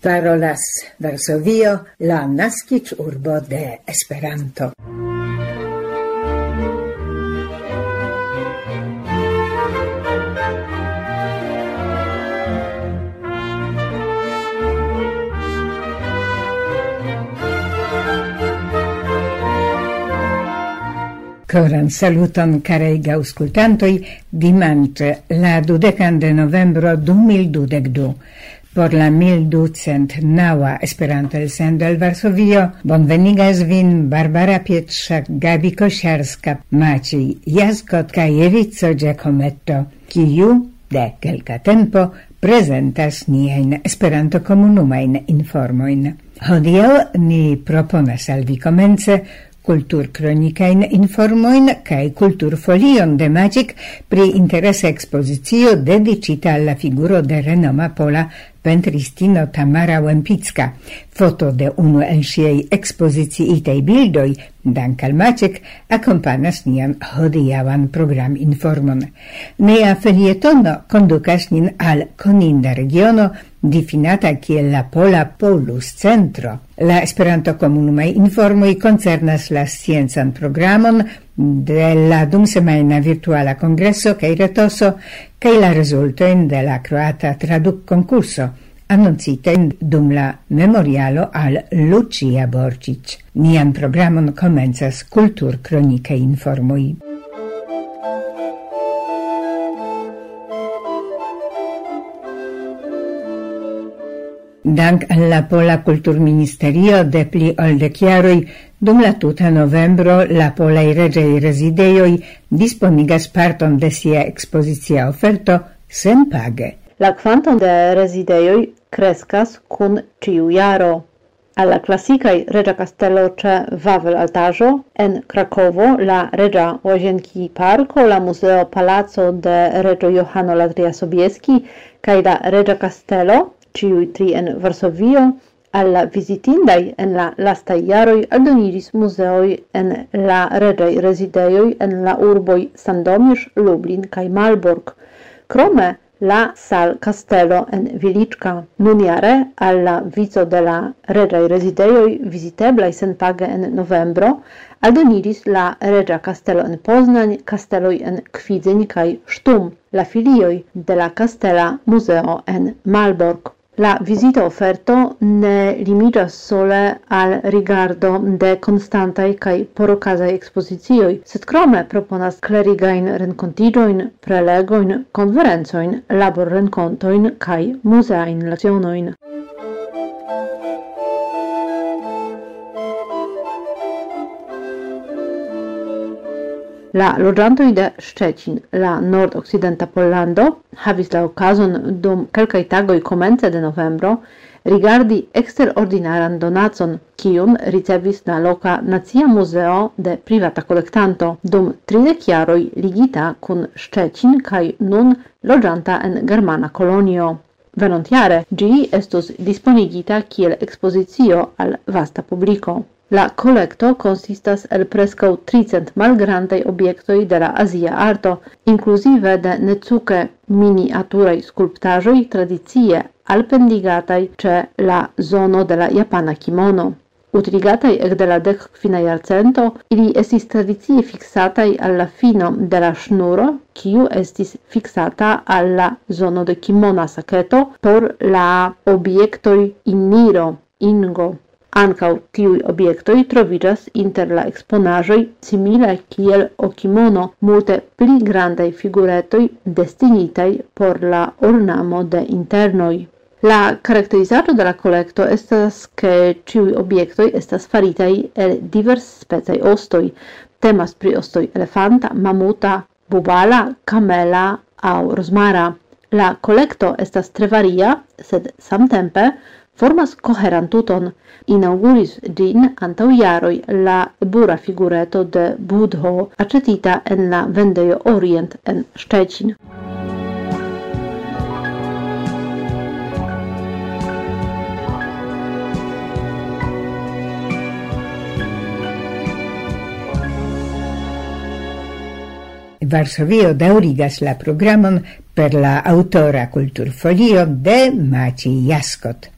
parolas Varsovio, la nascic urbo de Esperanto. Coran saluton carei gauscultantoi, dimanche la dudecan de novembro 2022 por la 1209 Esperanto elsendo el Varsovio bonvenigas vin Barbara Pietrzak, Gabi Kosiarska, Maciej Jaskot kaj Evico Giacometto, kiu de kelka tempo presentas niajn Esperanto komunumain informoin. Hodiaŭ ni proponas al vi komence kultur kronikain informoin kai kultur folion de Magic pri interesa ekspozicio dedicita alla figuro de renoma pola pentristino Tamara Łempicka. Foto de unu el siei ekspoziciitei bildoj Dan Maciek, akompanas nian hodijavan program informon. Nea felietono kondukas nin al koninda regiono difinata kiel la Pola Polus Centro. La Esperanto komunumaj informoj koncernas la sciencan programon de la dumsemajna virtuala kongreso kaj retoso kaj la in de la traduc traduk-konkurso annoncita dum la memorialo al Lucia Borcic. Nian programon comenzas kultur kronike Informoi. Dank al la Pola Kulturministerio de pli ol de chiaroi Dum la tuta novembro la polei regei rezidejoj disponigas parton de sia ekspozicia oferto senpage. La kvanto de rezidejoj kreskas kun ĉiu jaro. Al la klasikaj reĝa kastelo ĉe Wawel Altaĵo en Krakovo, la reĝa łazienki parko, la muzeo palaco de reĝo Johano Latria Sobieski kaj la reĝa kastelo, ĉiuj tri en Varsovio, Alla visitindai en la lasta iaroi aldoniris museoi en la reĝaj rezidejoj en la urboi Sandomierz, Lublin kaj Malborg. Krome la sal castello en Viliczka. nuniare alla vizo de la reĝaj visiteblai sen page en novembro aldoniris la regia castello en Poznań, castelloi en Kwidzyn kaj Sztum, la filioj de la castella museo en Malborg. La visita offerto ne limita sole al rigardo de constantaj kaj porokazaj ekspozicioj, sed krome proponas klerigajn renkontiĝojn, prelegojn, konferencojn, laborrenkontojn kaj muzeajn lecionojn. La loĝantoj de Szczecin, la nordokcidenta Pollando, havis la okazon dum kelkaj tagoj komence de novembro rigardi eksterordinaran donacon, kiun ricevis la loka Nacia Muzeo de privata kolektanto dum tridek jaroj ligita kun Szczecin kaj nun loĝanta en germana kolonio. Venontjare ĝi estus disponigita kiel ekspozicio al vasta publiko. La collecto consistas el preskaŭ 300 malgrandei obiectoi de la azia arto, inclusive de necuke miniaturaj sculptajoi tradizie alpendigatai ce la zono de la japana kimono. Utiligatai ec de la dec quina iarcento, ili estis tradizie fixatai alla fino de la ŝnuro, kiu estis fixata alla zono de kimona saketo por la obiectoi in niro, ingo. Ankaŭ tiuj objektoj troviĝas inter la eksponaĵoj similaj kiel okimono, multe pli grandaj figuretoj destinitaj por la ornamo de internoj. La karakterizaĵo de la kolekto estas ke ĉiuj objektoj estas faritaj el diversspecaj ostoj. Temas pri ostoj elefanta, mamuta, bubala, kamela aŭ rozmara. La kolekto estas tre varia, sed samtempe formas koheran tuton, inauguris din antau iaroi la bura figureto de Budho acetita en la vendejo Orient en Szczecin. Varsovio daurigas la programon per la autora kulturfolio de Maciej Jaskot.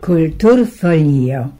Kulturfolio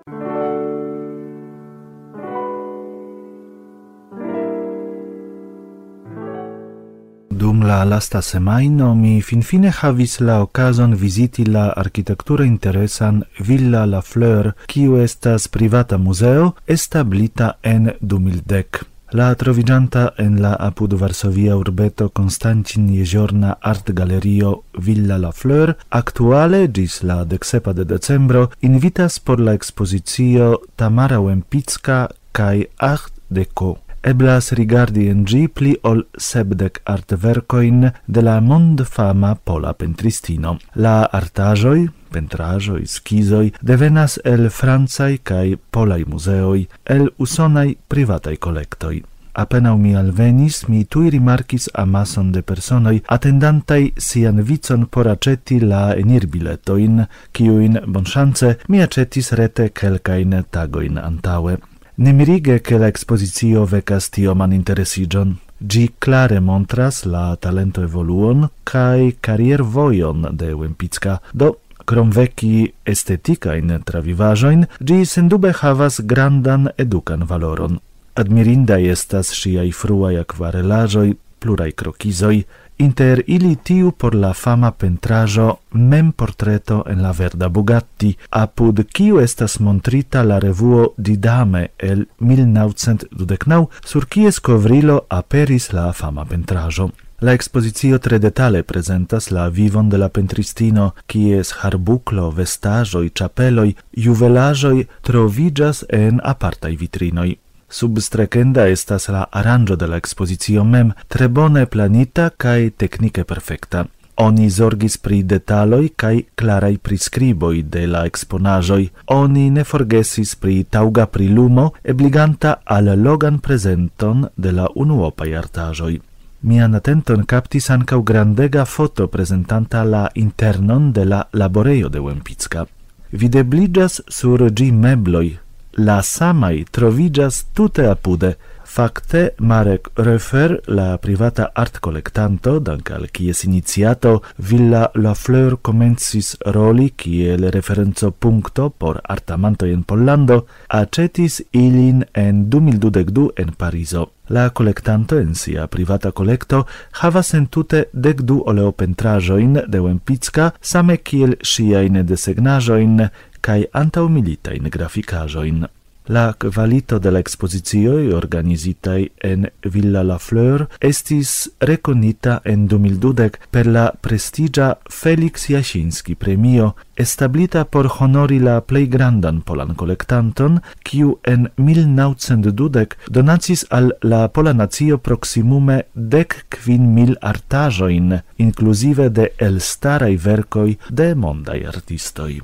Dum la lasta semaino mi finfine havis la okazon viziti la arkitekture interesan Villa La Fleur, kiu estas privata muzeo establita en 2010. La trovigianta en la apud Varsovia urbeto Konstancin Jeziorna Art Galerio Villa La Fleur aktuale gis la dexepa de decembro invitas por la ekspozicio Tamara Wempicka kaj Art Deco eblas rigardi en gi pli ol sebdec artvercoin de la mondfama pola pentristino. La artajoi, pentrajoi, schizoi devenas el francai cae polai museoi, el usonai privatai collectoi. Apenau mi alvenis, mi tui rimarcis amason de personoi attendantai sian vicon por aceti la enirbiletoin, ciuin, bonchance, mi acetis rete quelcain tagoin antaue. Ne mirige che la exposizio vecas tioman interesigion. Gi clare montras la talento evoluon cae carier voion de Wempicka, do krom veci estetica in travivajoin, gi sendube havas grandan educan valoron. Admirinda estas sciai fruai aquarelajoi, plurai crocizoi, inter ili tiu por la fama pentrajo mem portreto en la verda Bugatti, apud kiu estas montrita la revuo Didame el 1929, sur kies covrilo aperis la fama pentrajo. La expozicio tre detale presentas la vivon de la pentristino, kies harbuklo, vestajoi, chapeloi, juvelajoi trovigas en apartaj vitrinoi. Substrecenda estas la aranĝo de la ekspozicio mem, tre bone planita kaj teknike perfekta. Oni zorgis pri detaloj kaj klaraj priskriboj de la eksponaĵoj. Oni ne forgesis pri taŭga prilumo, ebliganta al logan prezenton de la unuopaj artaĵoj. Mian atenton captis ancau grandega foto presentanta la internon de la laboreio de Wempicka. Videbligas sur gi mebloi, la samai trovigas tute apude. Fakte Marek Refer, la privata art collectanto, dank al kies iniciato Villa La Fleur comencis roli kiel referenco punkto por artamanto en Pollando, acetis ilin en 2022 en Parizo. La collectanto en sia privata collecto havas entute dec du oleopentrajoin de Wempicka, same kiel sciain desegnajoin, cae antaumilitain graficajoin. La qualito de la expositioi organizitai en Villa La Fleur estis reconita en 2012 per la prestigia Felix Jasinski premio, establita por honori la plei grandan polan collectanton, kiu en 1912 donacis al la pola nazio proximume dec quin mil artajoin, inclusive de elstarai vercoi de mondai artistoi.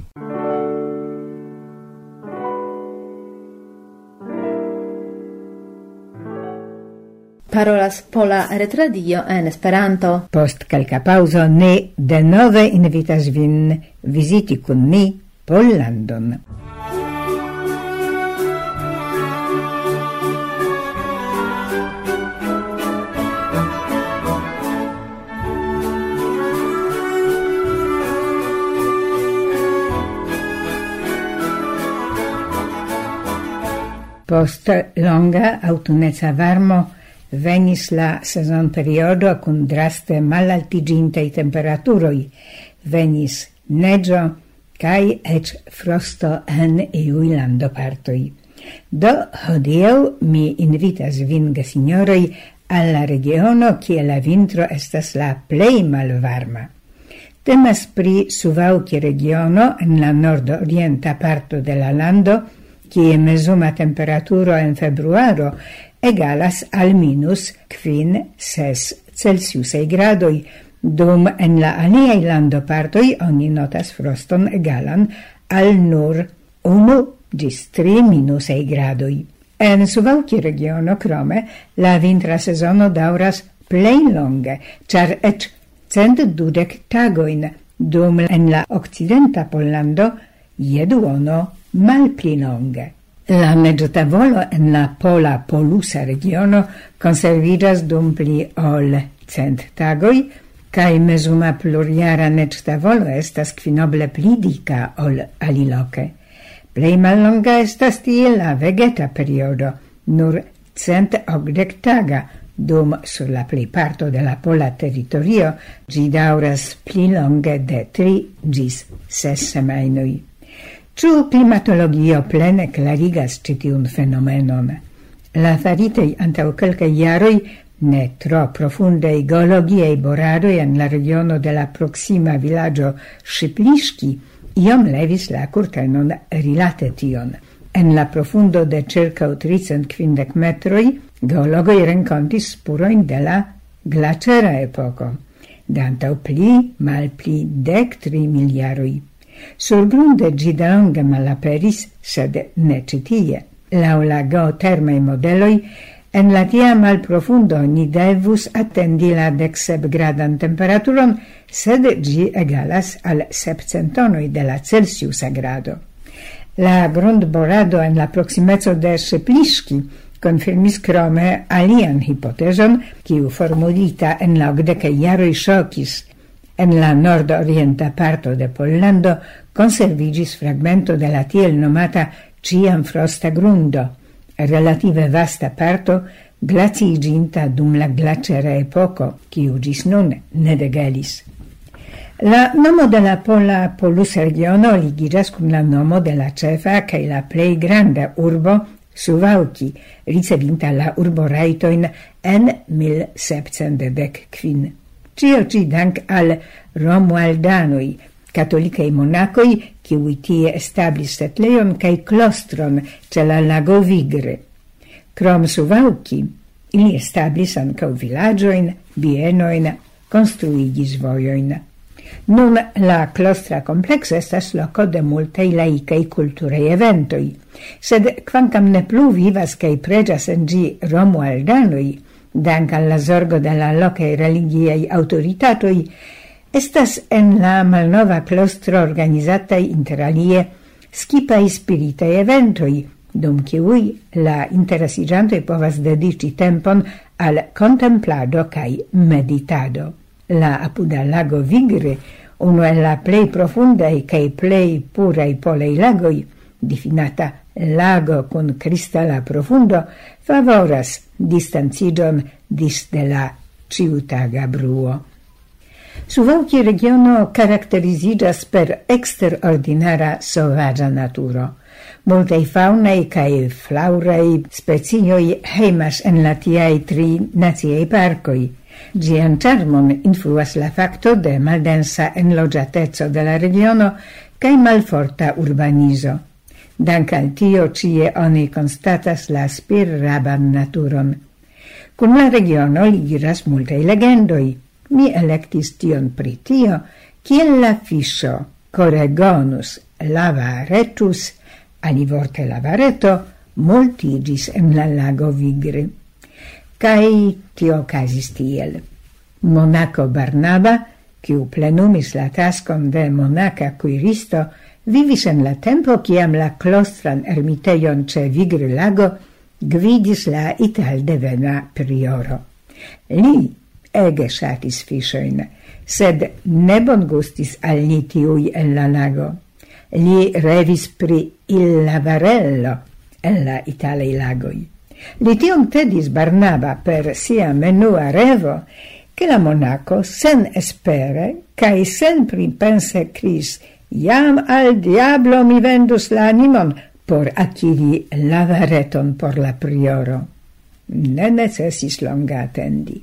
parolas Pola Retradio en Esperanto. Post calca pauso ne nove invitas vin viziti kun ni Pollandon. Post longa autuneca varmo Venis la sezon periodo cun draste malaltigintei temperaturoi, venis neggio cae ec frosto en iuj landopartoj. Do hodieu mi invitas vin, gesinjoroj, alla regiono cie la vintro estas la plei malvarma. Temas pri Suvalki regiono en la nordorienta parto de la lando, cie mesuma temperaturo en februaro egalas al minus kvin ses Celsiusei gradoi, dum en la aliei landopartoi oni notas froston egalan al nur 1 gis 3 minusei gradoi. En Suvalki regiono crome la vintra sezono dauras plej longe, char eĉ cent dudek tagoin, dum en la occidenta Pollando je duono malpli longe. La mezzotavolo en la pola polusa regiono conserviras dum pli ol cent tagoi, cae mesuma pluriara mezzotavolo estas quinoble pli dica ol aliloque. Plei mallonga estas tie la vegeta periodo, nur cent ogdec taga, dum sur la plejparto de la pola territorio gi dauras pli longe de tri gis ses semainui. Ĉu klimatologio plene klarigas ĉi tiun fenomenon? La faritaj antaŭ kelkaj jaroj ne tro profundei geologiei boradoi en la regiono de la proxima villaggio Scipliški iom levis la curtenon rilate tion. En la profundo de circa 350 metroi geologoi rencontis spuroin de la glacera epoco, dantau pli mal pli dec tri miliaroi Surgrunde de daŭre malaperis, sed ne citie. Lau la geotermei modeloi, en la tia malprofundo ni devus attendi la deksepgradan temperaturon, sed gi egalas al sep centonoj de la Celsius grado. La grund borado en la proximezzo de Sepliski confirmis crome alian hipotezon, kiu formulita en la okdekaj jaroj ŝokis En la nord-orienta parto de Pollando conservigis fragmento de la tiel nomata ciam frosta grundo, relative vasta parto glaciiginta dum la glacera epoco, quiu gis nun ne degelis. La nomo de la pola polus regiono ligiras cum la nomo de la cefa cae la plei grande urbo Suvalki, ricevinta la urboraitoin en 1715. Cio ci dank al Romualdanoi, catolicai monacoi, qui tie establis setlejon cae clostron ce la lago Vigre. Crom Suvalki, ili establis ancau villagioin, bienoin, construigis voioin. Nun la clostra complexa estas loco de multei laikaj culturei eventoi, sed quancam ne plu vivas cae pregias en gi Romualdanoi, dank al la zorgo de la locaj religiaj autoritatoi, estas en la malnova klostro organizataj interalie skipaj spiritaj eventoi, dum kiui la interesigiantoi povas dedici tempon al contemplado kaj meditado. La apuda lago Vigre, uno e la plei profundaj cae plei puraj polei lagoi, difinata lago con cristala profundo favoras distanciĝon dis de la ciutaga bruo. Suvalki regiono karakteriziĝas per eksterordinara sovaĝa naturo. Multei faunei cae flaurei specioj heimas en la tiai tri naciaj parcoi. Gian Charmon influas la facto de maldensa enlogiatezzo de la regiono cae malforta urbanizo dank al tio cie oni constatas la spir raban naturon. Kun la regiono ligiras multei legendoi. Mi electis tion pri tio, kiel la fisho coregonus lavaretus, alivorte lavareto, multigis en la lago vigri. Cai tio casis tiel. Monaco Barnaba, quiu plenumis la tascon de monaca cuiristo, vivis en la tempo ciam la clostran ermiteion ce vigri lago gvidis la italdevena prioro. Li ege satis fisoin, sed ne bongustis al ni tiui en la lago. Li revis pri il lavarello en la italei lagoi. Li tion tedis Barnaba per sia menua revo, che la monaco sen espere cae sen pripense cris Iam al diablo mi vendus la animon por aciri lavareton por la prioro. Ne necessis longa attendi.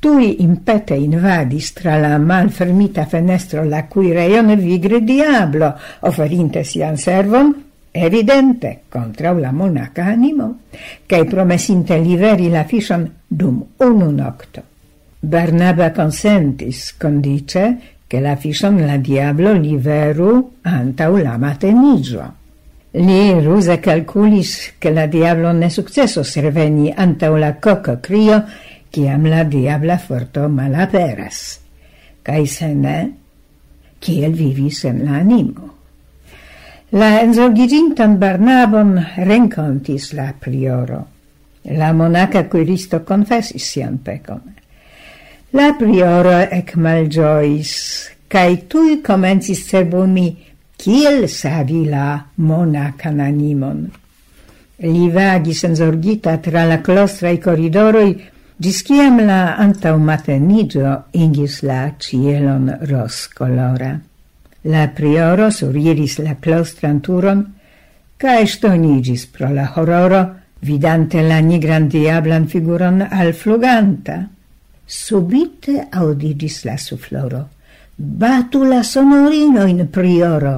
Tui impete invadis tra la malfermita fenestro la cui reion vigre diablo, offerinte sian servon, evidente, contra la monaca animo, cae promesinte liveri la fission dum unu nocto. Barnaba consentis, condice, che la fison la diablo liveru antau la matenigio. Li ruse calculis che la diablo ne successo serveni antau la coco crio ciam la diabla forto malaperas. Cai se ne, ciel vivis en la animo. La enzogigintan Barnabon rencontis la prioro. La monaca quiristo confessis sian pecon. La prioro ec malgiois, cae tui comencis cerbumi kiel savi la monacan animon. Li vagis enzorgita tra la clostrae corridoroi, gis ciam la antaumatenigio ingis la cielon roscolora. La prioro suriris la clostran turon, cae stonigis pro la horroro, vidante la nigran diablan figuron al fluganta. Subite audigis la sufloro. Batu la sonorinoin, prioro!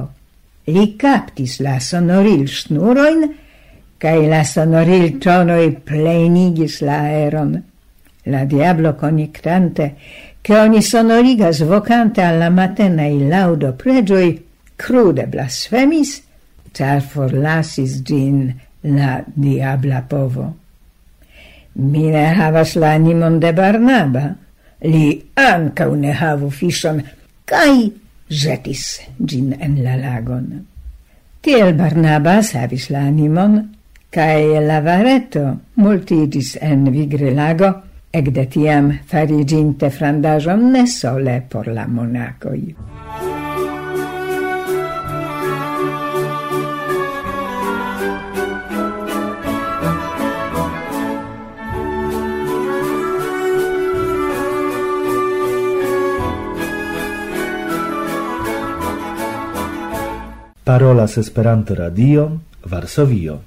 Li captis la sonoril snuroin, cae la sonoril tonoi plenigis la aeron. La diablo conictante, che ogni sonorigas vocante alla matena il laudo pregioi, crude blasfemis, char forlasis gin la diabla povo. Mi ne havas la animon de Barnaba, li anca ne havu fiŝon, kaj jetis gin en la lagon. Tiel Barnaba savis la animon, cae la vareto multigis en Vigrilago, ekde tiam fariginte frandajon ne sole por la monakoj. parolas Esperanto Radio Varsovio.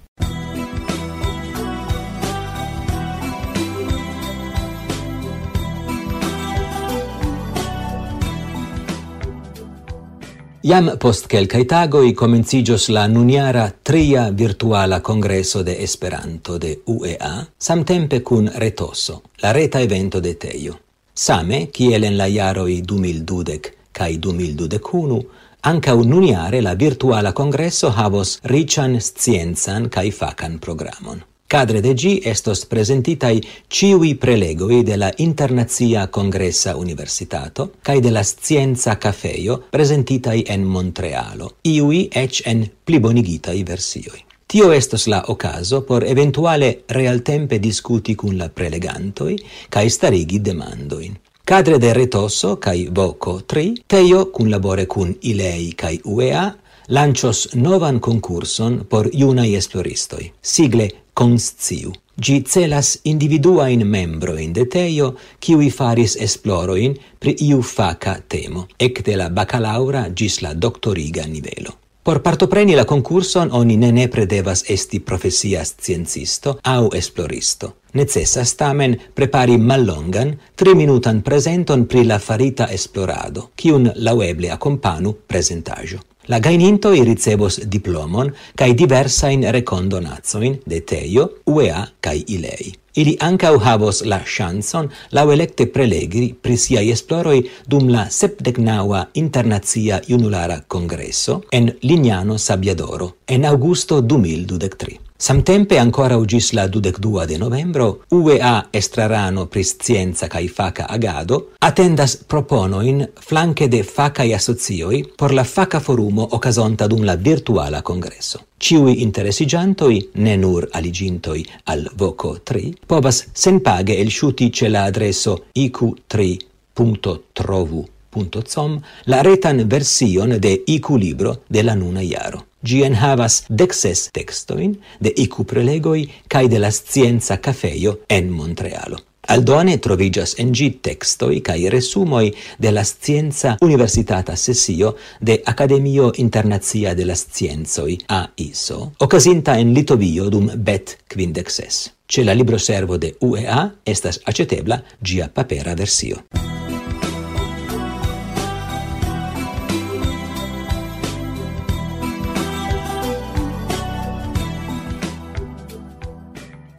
Jam post kelkaj tagoj komenciĝos la nunjara tria virtuala kongreso de Esperanto de UEA, samtempe kun Retoso, la reta evento de Tejo. Same, kiel en la jaroj 2012 kaj 2021, Anca ununiare la virtuala congresso havos rician scienzan cae facan programon. Cadre de gi estos presentitai ciui prelegoi de la Internazia Congressa Universitato cae de la Scienza Cafeio presentitai en Montrealo, iui ec en plibonigitai versioi. Tio estos la ocaso por eventuale realtempe discuti cun la prelegantoi cae starigi demandoin. Cadre de retoso kai voco 3, Teio kunlabore cun ILEI kai UEA lancios novan concurson por iunai esploristoi. Sigle CONSCIU. Gi celas individuain membroin de Teio, kiui faris esploroin pri iu faca temo, ec de la bacalaura gis la doctoriga nivelo. Por partopreni la concurson oni ne nepre devas esti profesia sciencisto au esploristo. Necessas tamen prepari mallongan, tri-minutan presenton pri la farita esplorado, kiun laueble accompanu presentajo. La gainintoi ricevos diplomon cae diversain recondonazoin de Teio, UEA cae Ilei. Ili ancau havos la chanson lau electe prelegri pri siai esploroi dum la sepdecnaua internazia junulara congresso en Lignano Sabbiadoro en augusto 2023. Samtempe ancora ugis la dudec dua de novembro, UEA estrarano pri scienza cae faca agado attendas proponoin flanque de facae asocioi por la faca forumo ocasonta dum la virtuala congresso. Ciui interesigiantoi, ne nur aligintoi al voco 3, povas el elsciuti ce la adresso iq3.trovu iq.com la retan version de IQ libro de la nuna jaro. Gi en havas dexes textoin de IQ prelegoi cae de la scienza cafeio en Montrealo. Aldone trovigas en gi textoi cae resumoi de la scienza universitata sessio de Academio Internazia de la Scienzoi a ocasinta en Litovio dum bet quindexes. Ce la libroservo de UEA estas acetebla gia papera versio.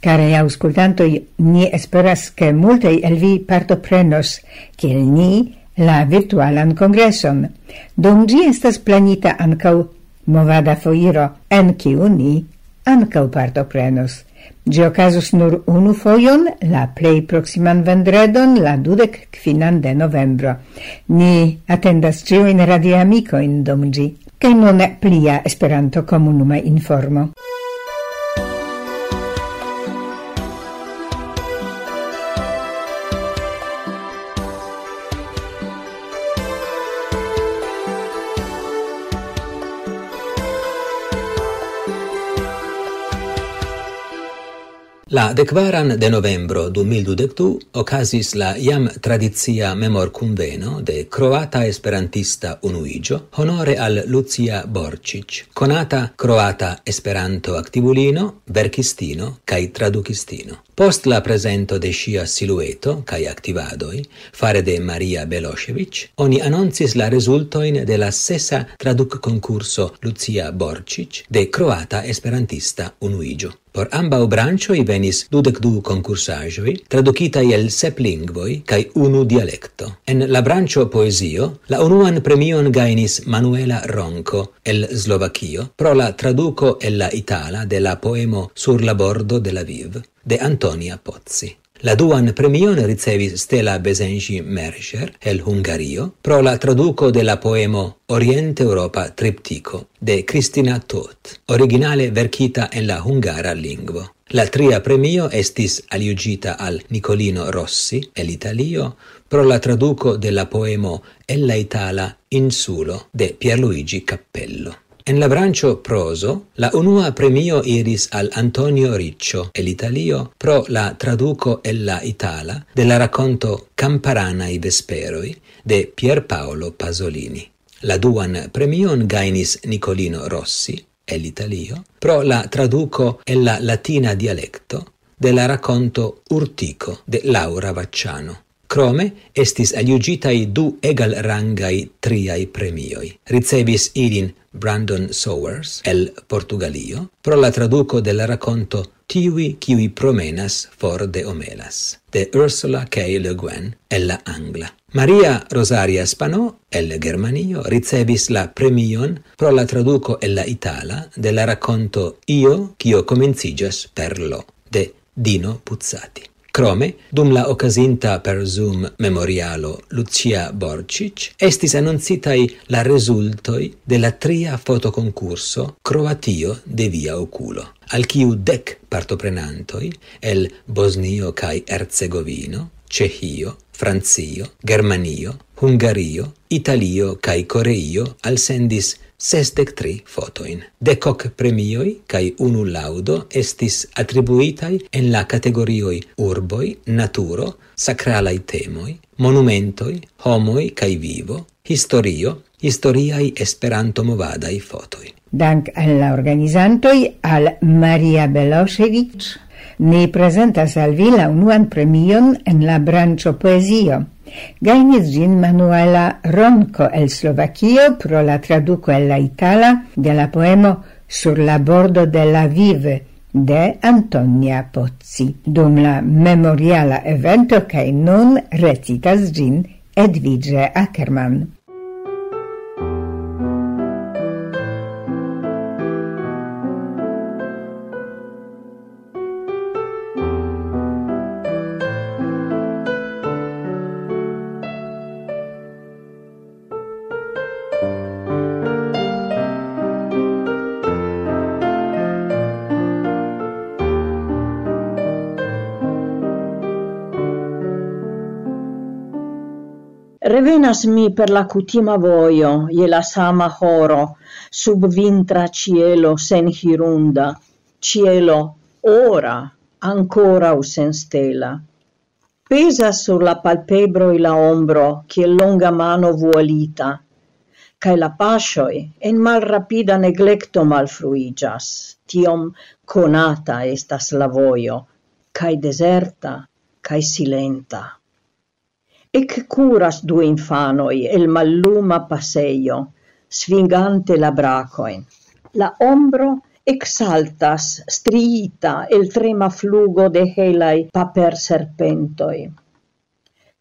Care auscultantoi, ni esperas che multei el vi partoprenos, kiel ni la virtualan congresson, dum gi estas planita ancau movada foiro, en kiu ni ancau partoprenos. Gi ocasus nur unu foion, la plei proximan vendredon, la dudec quinan de novembro. Ni attendas ciuin radioamicoin dum gi. Che non è plia esperanto comunuma informo. La decvaran de novembro 2022 ocasis la iam tradizia memor conveno de Croata Esperantista Unuigio honore al Lucia Borcic, conata croata Esperanto activulino, verkistino kai tradukistino. Post la presento de sia silueto kai activadoi fare de Maria Belosevic, oni annoncis la resultoin de la sesa traduk concurso Lucia Borcic de Croata Esperantista Unuigio. Por ambau branĉoj venis dudec du concursajoi, tradukitaj el sep lingvoi, cae unu dialecto. En la brancio poesio, la unuan premion gainis Manuela Ronco el Slovakio pro la traduco el la itala de la poemo Sur la bordo de la Viv de Antonia Pozzi. La duan premion ricevis Stella Besenji Merscher el Hungario pro la traduco de la poemo Oriente Europa Triptico de Cristina Tot, originale verkita en la hungara lingvo. La tria premio estis aliugita al Nicolino Rossi el Italio pro la traduco de la poemo Ella Itala Insulo de Pierluigi Cappello. En la brancio proso, la unua premio iris al Antonio Riccio el Italio pro la traduco el la itala de la racconto Camparana i Vesperoi de Pierpaolo Pasolini. La duan premion gainis Nicolino Rossi el Italio pro la traduco el la latina dialecto de la racconto Urtico de Laura Vacciano. Crome estis aliugitai du egal rangai triai premioi. Ricevis ilin Brandon Sowers el Portugalio pro la traduco del racconto Tiwi kiwi promenas for de Omelas de Ursula K. Le Guin el la Angla. Maria Rosaria Spano el Germanio ricevis la premion pro la traduco el la Itala del racconto Io, kio comencigas per lo de Dino Puzzati. Crome, dum la ocasinta per Zoom memorialo Lucia Borcic, estis annoncitai la resultoi de la tria fotoconcurso Croatio de Via Oculo, al kiu dec partoprenantoi el Bosnio cae Erzegovino, Cehio, Francio, Germanio, Hungario, Italio cae Coreio al sendis sesdec tri fotoin. Decoc premioi cae unu laudo estis attribuitai en la categorioi urboi, naturo, sacralai temoi, monumentoi, homoi cae vivo, historio, historiai esperanto-movadai fotoi. Dank al la organizantoi, al Maria Belosevic, ni presentas al vi la unuan premion en la brancio poesio. Gainis ĝin Manuela Ronko el Slovakio pro la traduco el la itala de la poemo Sur la bordo de la vive de Antonia Pozzi. Dum la memoriala evento cae nun recitas ĝin Edvige Ackermann. revenas mi per la cutima voio, ie la sama horo, sub vintra cielo sen hirunda, cielo ora, ancora u sen stela. Pesa sur la palpebroi la ombro, che longa mano vuolita, cae la pascioi en mal rapida neglecto mal malfruigas, tiom conata estas la voio, cae deserta, cae silenta. Eccuras du infanoi el malluma passeio, sfingante la bracoin. La ombro exaltas, striita, el trema flugo de helai paper serpentoi.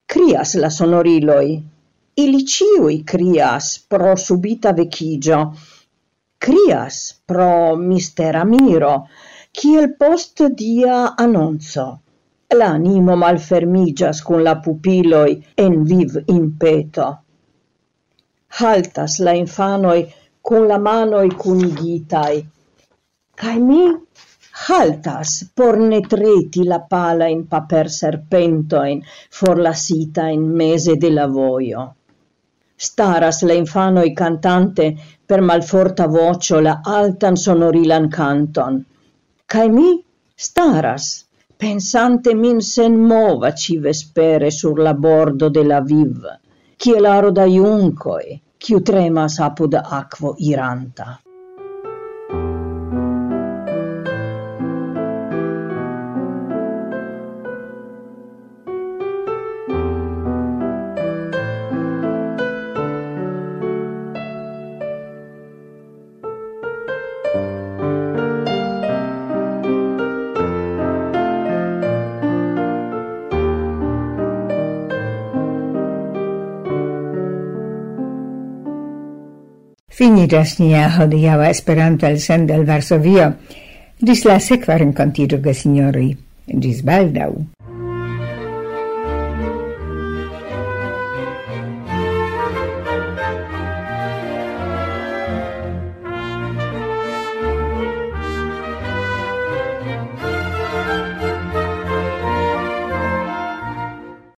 Crias la sonoriloi, ili ciui crias pro subita vecigio, crias pro mistera miro, kiel post dia annonzo l'animo animo malfermigas cun la pupiloi en viv impeto. Haltas la infanoi cun la manoi cunigitai, cae mi haltas por ne treti la pala in paper serpentoin for la sita in mese de la voio. Staras la infanoi cantante per malforta vocio la altan sonorilan canton, cae mi staras pensante min sen mova ci vespere sur la bordo de la viv, kiel aro da juncoi, chi tremas apud aquo iranta. finiĝas nia hodiaŭa Esperanto elsendo el Varsovio. Ĝis la sekva renkontiĝo, gesinjoroj. Ĝis baldaŭ!